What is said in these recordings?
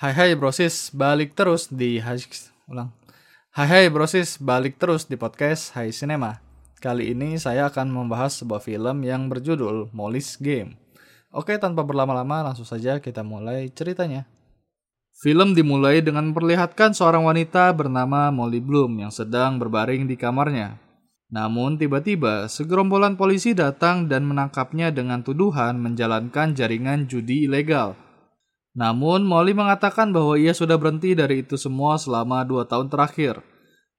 Hai hai brosis, balik terus di ulang. Hai hai brosis, balik terus di podcast Hai Cinema. Kali ini saya akan membahas sebuah film yang berjudul Molly's Game. Oke, tanpa berlama-lama langsung saja kita mulai ceritanya. Film dimulai dengan memperlihatkan seorang wanita bernama Molly Bloom yang sedang berbaring di kamarnya. Namun tiba-tiba segerombolan polisi datang dan menangkapnya dengan tuduhan menjalankan jaringan judi ilegal namun, Molly mengatakan bahwa ia sudah berhenti dari itu semua selama dua tahun terakhir.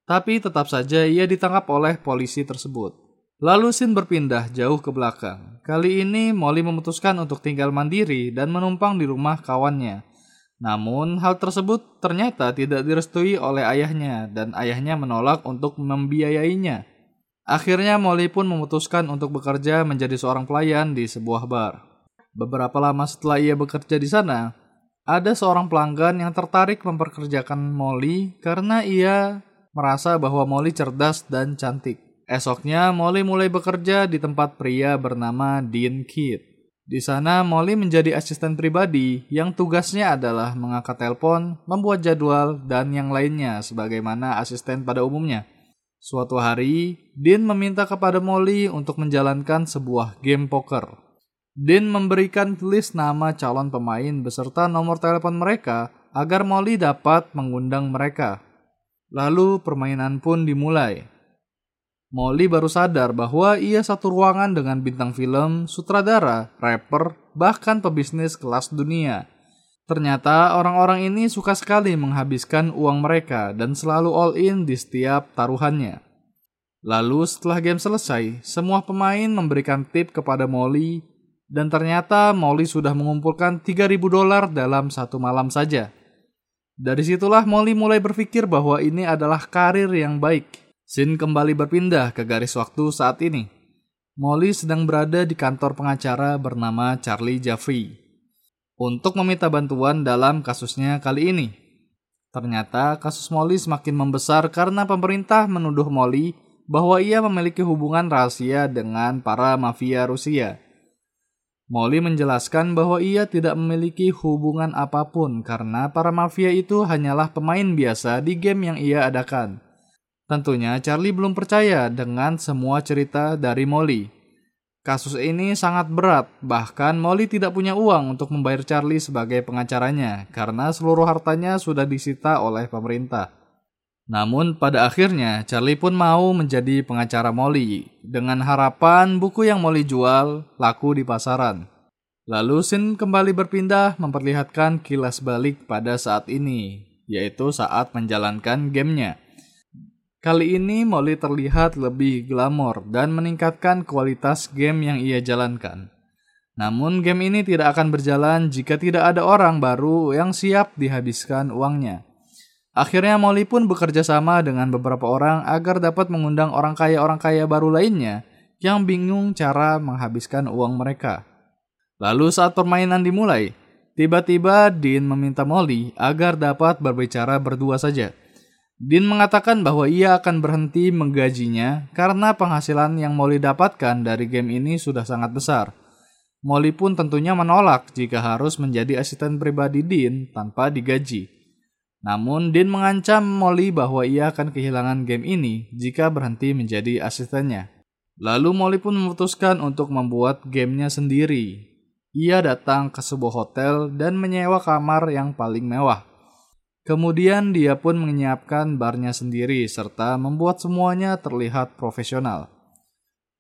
Tapi tetap saja ia ditangkap oleh polisi tersebut. Lalu Sin berpindah jauh ke belakang. Kali ini Molly memutuskan untuk tinggal mandiri dan menumpang di rumah kawannya. Namun hal tersebut ternyata tidak direstui oleh ayahnya dan ayahnya menolak untuk membiayainya. Akhirnya Molly pun memutuskan untuk bekerja menjadi seorang pelayan di sebuah bar. Beberapa lama setelah ia bekerja di sana, ada seorang pelanggan yang tertarik memperkerjakan Molly karena ia merasa bahwa Molly cerdas dan cantik. Esoknya, Molly mulai bekerja di tempat pria bernama Dean Kidd. Di sana, Molly menjadi asisten pribadi yang tugasnya adalah mengangkat telepon, membuat jadwal, dan yang lainnya sebagaimana asisten pada umumnya. Suatu hari, Dean meminta kepada Molly untuk menjalankan sebuah game poker. Dean memberikan list nama calon pemain beserta nomor telepon mereka agar Molly dapat mengundang mereka. Lalu permainan pun dimulai. Molly baru sadar bahwa ia satu ruangan dengan bintang film, sutradara, rapper, bahkan pebisnis kelas dunia. Ternyata orang-orang ini suka sekali menghabiskan uang mereka dan selalu all in di setiap taruhannya. Lalu setelah game selesai, semua pemain memberikan tip kepada Molly dan ternyata Molly sudah mengumpulkan 3000 dolar dalam satu malam saja. Dari situlah Molly mulai berpikir bahwa ini adalah karir yang baik. Sin kembali berpindah ke garis waktu saat ini. Molly sedang berada di kantor pengacara bernama Charlie Jeffrey untuk meminta bantuan dalam kasusnya kali ini. Ternyata kasus Molly semakin membesar karena pemerintah menuduh Molly bahwa ia memiliki hubungan rahasia dengan para mafia Rusia Molly menjelaskan bahwa ia tidak memiliki hubungan apa pun karena para mafia itu hanyalah pemain biasa di game yang ia adakan. Tentunya Charlie belum percaya dengan semua cerita dari Molly. Kasus ini sangat berat, bahkan Molly tidak punya uang untuk membayar Charlie sebagai pengacaranya karena seluruh hartanya sudah disita oleh pemerintah. Namun pada akhirnya Charlie pun mau menjadi pengacara Molly dengan harapan buku yang Molly jual laku di pasaran. Lalu Sin kembali berpindah memperlihatkan kilas balik pada saat ini, yaitu saat menjalankan gamenya. Kali ini Molly terlihat lebih glamor dan meningkatkan kualitas game yang ia jalankan. Namun game ini tidak akan berjalan jika tidak ada orang baru yang siap dihabiskan uangnya. Akhirnya Molly pun bekerja sama dengan beberapa orang agar dapat mengundang orang kaya-orang kaya baru lainnya yang bingung cara menghabiskan uang mereka. Lalu saat permainan dimulai, tiba-tiba Dean meminta Molly agar dapat berbicara berdua saja. Dean mengatakan bahwa ia akan berhenti menggajinya karena penghasilan yang Molly dapatkan dari game ini sudah sangat besar. Molly pun tentunya menolak jika harus menjadi asisten pribadi Dean tanpa digaji. Namun Dean mengancam Molly bahwa ia akan kehilangan game ini jika berhenti menjadi asistennya. Lalu Molly pun memutuskan untuk membuat gamenya sendiri. Ia datang ke sebuah hotel dan menyewa kamar yang paling mewah. Kemudian dia pun menyiapkan barnya sendiri serta membuat semuanya terlihat profesional.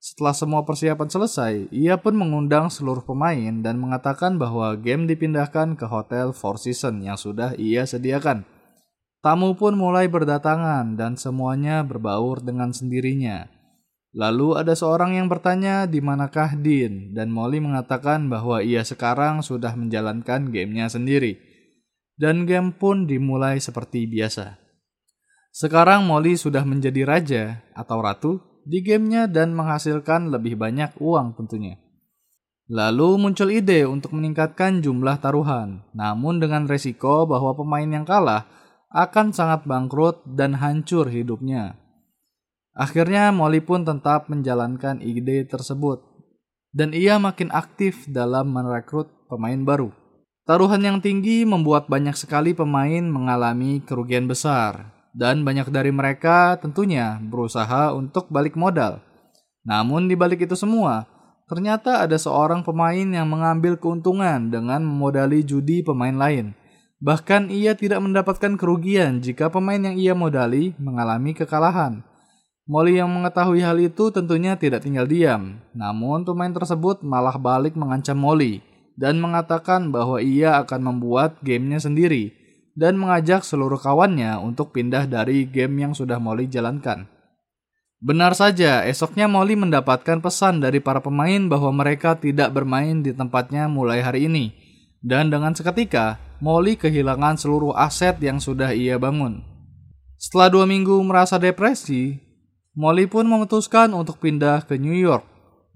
Setelah semua persiapan selesai, ia pun mengundang seluruh pemain dan mengatakan bahwa game dipindahkan ke hotel Four Seasons yang sudah ia sediakan. Tamu pun mulai berdatangan dan semuanya berbaur dengan sendirinya. Lalu ada seorang yang bertanya di manakah Dean dan Molly mengatakan bahwa ia sekarang sudah menjalankan gamenya sendiri. Dan game pun dimulai seperti biasa. Sekarang Molly sudah menjadi raja atau ratu di gamenya dan menghasilkan lebih banyak uang tentunya. Lalu muncul ide untuk meningkatkan jumlah taruhan, namun dengan resiko bahwa pemain yang kalah akan sangat bangkrut dan hancur hidupnya. Akhirnya Molly pun tetap menjalankan ide tersebut dan ia makin aktif dalam merekrut pemain baru. Taruhan yang tinggi membuat banyak sekali pemain mengalami kerugian besar, dan banyak dari mereka tentunya berusaha untuk balik modal. Namun di balik itu semua, ternyata ada seorang pemain yang mengambil keuntungan dengan memodali judi pemain lain. Bahkan ia tidak mendapatkan kerugian jika pemain yang ia modali mengalami kekalahan. Molly yang mengetahui hal itu tentunya tidak tinggal diam, namun pemain tersebut malah balik mengancam Molly dan mengatakan bahwa ia akan membuat gamenya sendiri dan mengajak seluruh kawannya untuk pindah dari game yang sudah Molly jalankan. Benar saja, esoknya Molly mendapatkan pesan dari para pemain bahwa mereka tidak bermain di tempatnya mulai hari ini. Dan dengan seketika, Molly kehilangan seluruh aset yang sudah ia bangun. Setelah dua minggu merasa depresi, Molly pun memutuskan untuk pindah ke New York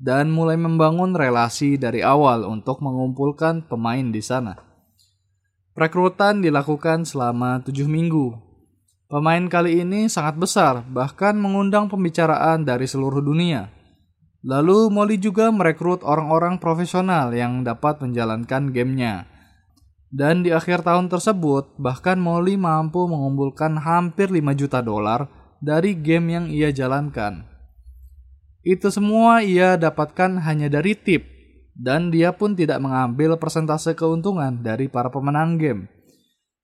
dan mulai membangun relasi dari awal untuk mengumpulkan pemain di sana. Perekrutan dilakukan selama tujuh minggu. Pemain kali ini sangat besar, bahkan mengundang pembicaraan dari seluruh dunia. Lalu Molly juga merekrut orang-orang profesional yang dapat menjalankan gamenya. Dan di akhir tahun tersebut, bahkan Molly mampu mengumpulkan hampir 5 juta dolar dari game yang ia jalankan. Itu semua ia dapatkan hanya dari tip, dan dia pun tidak mengambil persentase keuntungan dari para pemenang game.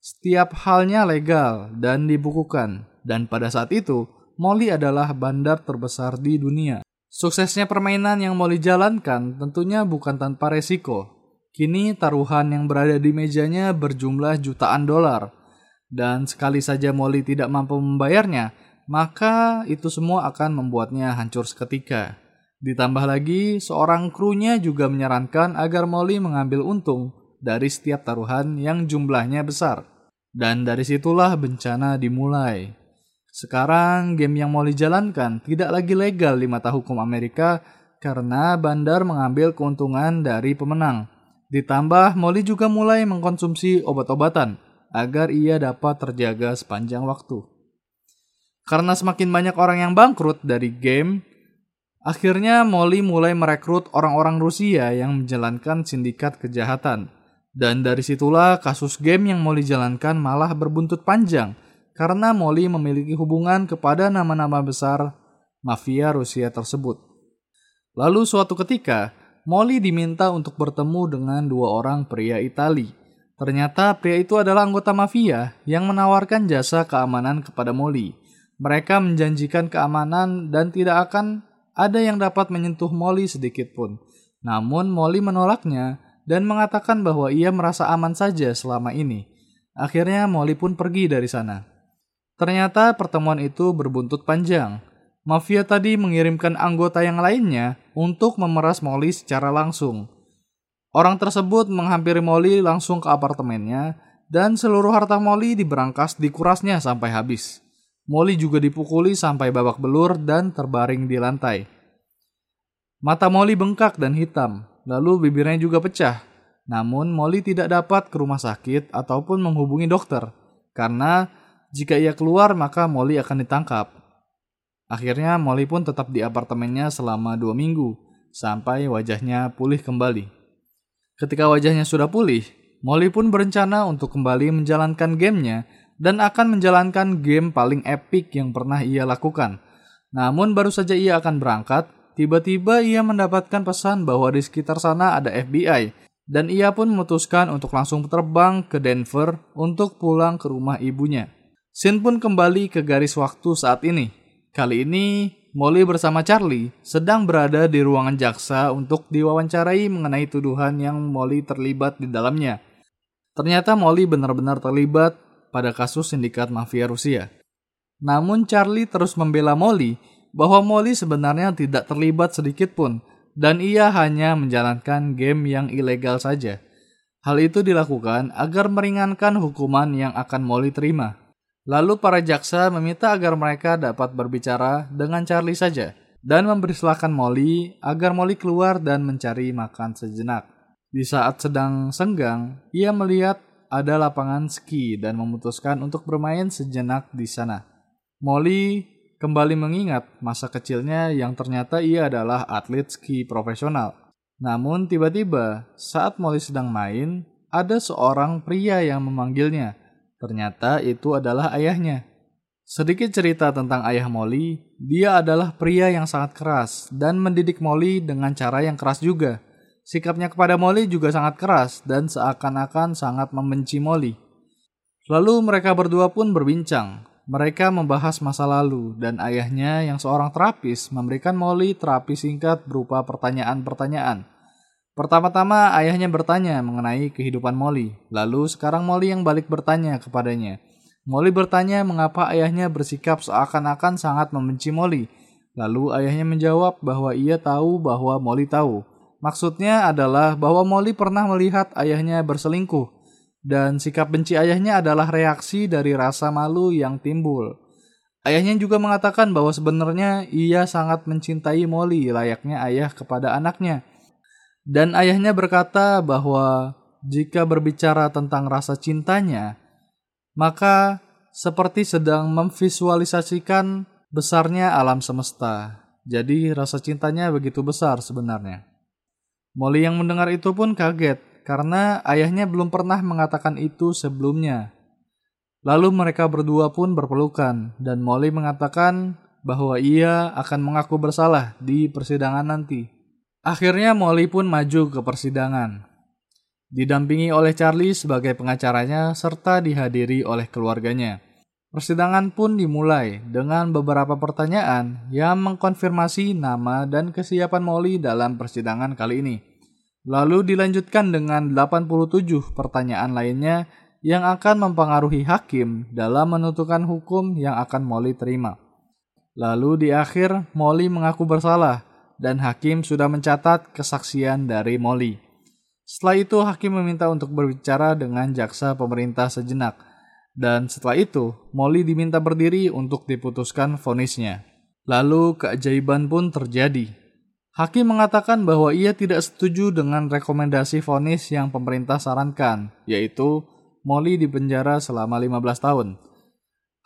Setiap halnya legal dan dibukukan, dan pada saat itu, Molly adalah bandar terbesar di dunia. Suksesnya permainan yang Molly jalankan tentunya bukan tanpa resiko. Kini taruhan yang berada di mejanya berjumlah jutaan dolar. Dan sekali saja Molly tidak mampu membayarnya, maka itu semua akan membuatnya hancur seketika. Ditambah lagi, seorang krunya juga menyarankan agar Molly mengambil untung dari setiap taruhan yang jumlahnya besar. Dan dari situlah bencana dimulai. Sekarang game yang Molly jalankan tidak lagi legal di mata hukum Amerika karena bandar mengambil keuntungan dari pemenang. Ditambah Molly juga mulai mengkonsumsi obat-obatan agar ia dapat terjaga sepanjang waktu. Karena semakin banyak orang yang bangkrut dari game, akhirnya Molly mulai merekrut orang-orang Rusia yang menjalankan sindikat kejahatan. Dan dari situlah kasus game yang Molly jalankan malah berbuntut panjang karena Molly memiliki hubungan kepada nama-nama besar mafia Rusia tersebut. Lalu suatu ketika, Molly diminta untuk bertemu dengan dua orang pria Itali. Ternyata pria itu adalah anggota mafia yang menawarkan jasa keamanan kepada Molly. Mereka menjanjikan keamanan dan tidak akan ada yang dapat menyentuh Molly sedikit pun. Namun Molly menolaknya dan mengatakan bahwa ia merasa aman saja selama ini. Akhirnya Molly pun pergi dari sana. Ternyata pertemuan itu berbuntut panjang. Mafia tadi mengirimkan anggota yang lainnya untuk memeras Molly secara langsung. Orang tersebut menghampiri Molly langsung ke apartemennya dan seluruh harta Molly diberangkas dikurasnya sampai habis. Molly juga dipukuli sampai babak belur dan terbaring di lantai. Mata Molly bengkak dan hitam, lalu bibirnya juga pecah. Namun Molly tidak dapat ke rumah sakit ataupun menghubungi dokter, karena jika ia keluar maka Molly akan ditangkap. Akhirnya Molly pun tetap di apartemennya selama dua minggu, sampai wajahnya pulih kembali. Ketika wajahnya sudah pulih, Molly pun berencana untuk kembali menjalankan gamenya dan akan menjalankan game paling epic yang pernah ia lakukan. Namun baru saja ia akan berangkat, tiba-tiba ia mendapatkan pesan bahwa di sekitar sana ada FBI dan ia pun memutuskan untuk langsung terbang ke Denver untuk pulang ke rumah ibunya. Sin pun kembali ke garis waktu saat ini. Kali ini, Molly bersama Charlie sedang berada di ruangan jaksa untuk diwawancarai mengenai tuduhan yang Molly terlibat di dalamnya. Ternyata Molly benar-benar terlibat pada kasus sindikat mafia Rusia. Namun Charlie terus membela Molly bahwa Molly sebenarnya tidak terlibat sedikit pun dan ia hanya menjalankan game yang ilegal saja. Hal itu dilakukan agar meringankan hukuman yang akan Molly terima. Lalu para jaksa meminta agar mereka dapat berbicara dengan Charlie saja dan memberi silakan Molly agar Molly keluar dan mencari makan sejenak. Di saat sedang senggang, ia melihat ada lapangan ski dan memutuskan untuk bermain sejenak di sana. Molly kembali mengingat masa kecilnya yang ternyata ia adalah atlet ski profesional. Namun tiba-tiba saat Molly sedang main, ada seorang pria yang memanggilnya. Ternyata itu adalah ayahnya. Sedikit cerita tentang ayah Molly, dia adalah pria yang sangat keras dan mendidik Molly dengan cara yang keras juga. Sikapnya kepada Molly juga sangat keras dan seakan-akan sangat membenci Molly. Lalu mereka berdua pun berbincang. Mereka membahas masa lalu dan ayahnya yang seorang terapis memberikan Molly terapi singkat berupa pertanyaan-pertanyaan. Pertama-tama ayahnya bertanya mengenai kehidupan Molly, lalu sekarang Molly yang balik bertanya kepadanya. Molly bertanya mengapa ayahnya bersikap seakan-akan sangat membenci Molly. Lalu ayahnya menjawab bahwa ia tahu bahwa Molly tahu. Maksudnya adalah bahwa Molly pernah melihat ayahnya berselingkuh dan sikap benci ayahnya adalah reaksi dari rasa malu yang timbul. Ayahnya juga mengatakan bahwa sebenarnya ia sangat mencintai Molly layaknya ayah kepada anaknya. Dan ayahnya berkata bahwa jika berbicara tentang rasa cintanya, maka seperti sedang memvisualisasikan besarnya alam semesta. Jadi rasa cintanya begitu besar sebenarnya. Molly yang mendengar itu pun kaget karena ayahnya belum pernah mengatakan itu sebelumnya. Lalu mereka berdua pun berpelukan, dan Molly mengatakan bahwa ia akan mengaku bersalah di persidangan nanti. Akhirnya Molly pun maju ke persidangan. Didampingi oleh Charlie sebagai pengacaranya serta dihadiri oleh keluarganya. Persidangan pun dimulai dengan beberapa pertanyaan yang mengkonfirmasi nama dan kesiapan Molly dalam persidangan kali ini. Lalu dilanjutkan dengan 87 pertanyaan lainnya yang akan mempengaruhi hakim dalam menentukan hukum yang akan Molly terima. Lalu di akhir, Molly mengaku bersalah dan hakim sudah mencatat kesaksian dari Molly. Setelah itu, hakim meminta untuk berbicara dengan jaksa pemerintah sejenak. Dan setelah itu, Molly diminta berdiri untuk diputuskan vonisnya. Lalu keajaiban pun terjadi Hakim mengatakan bahwa ia tidak setuju dengan rekomendasi vonis yang pemerintah sarankan, yaitu Molly dipenjara selama 15 tahun.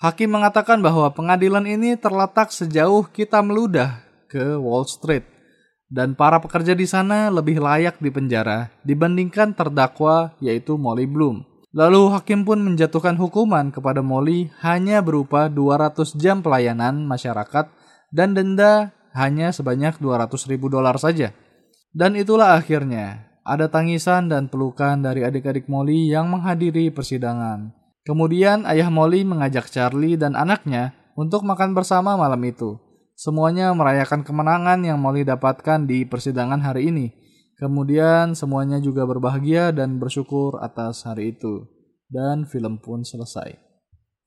Hakim mengatakan bahwa pengadilan ini terletak sejauh kita meludah ke Wall Street dan para pekerja di sana lebih layak dipenjara dibandingkan terdakwa yaitu Molly Bloom. Lalu hakim pun menjatuhkan hukuman kepada Molly hanya berupa 200 jam pelayanan masyarakat dan denda hanya sebanyak 200 ribu dolar saja. Dan itulah akhirnya, ada tangisan dan pelukan dari adik-adik Molly yang menghadiri persidangan. Kemudian ayah Molly mengajak Charlie dan anaknya untuk makan bersama malam itu. Semuanya merayakan kemenangan yang Molly dapatkan di persidangan hari ini. Kemudian semuanya juga berbahagia dan bersyukur atas hari itu. Dan film pun selesai.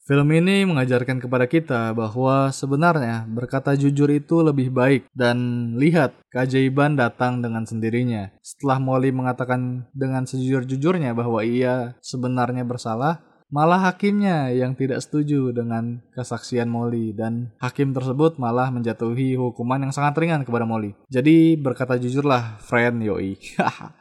Film ini mengajarkan kepada kita bahwa sebenarnya berkata jujur itu lebih baik dan lihat keajaiban datang dengan sendirinya. Setelah Molly mengatakan dengan sejujur-jujurnya bahwa ia sebenarnya bersalah, malah hakimnya yang tidak setuju dengan kesaksian Molly dan hakim tersebut malah menjatuhi hukuman yang sangat ringan kepada Molly. Jadi berkata jujurlah, friend yoi.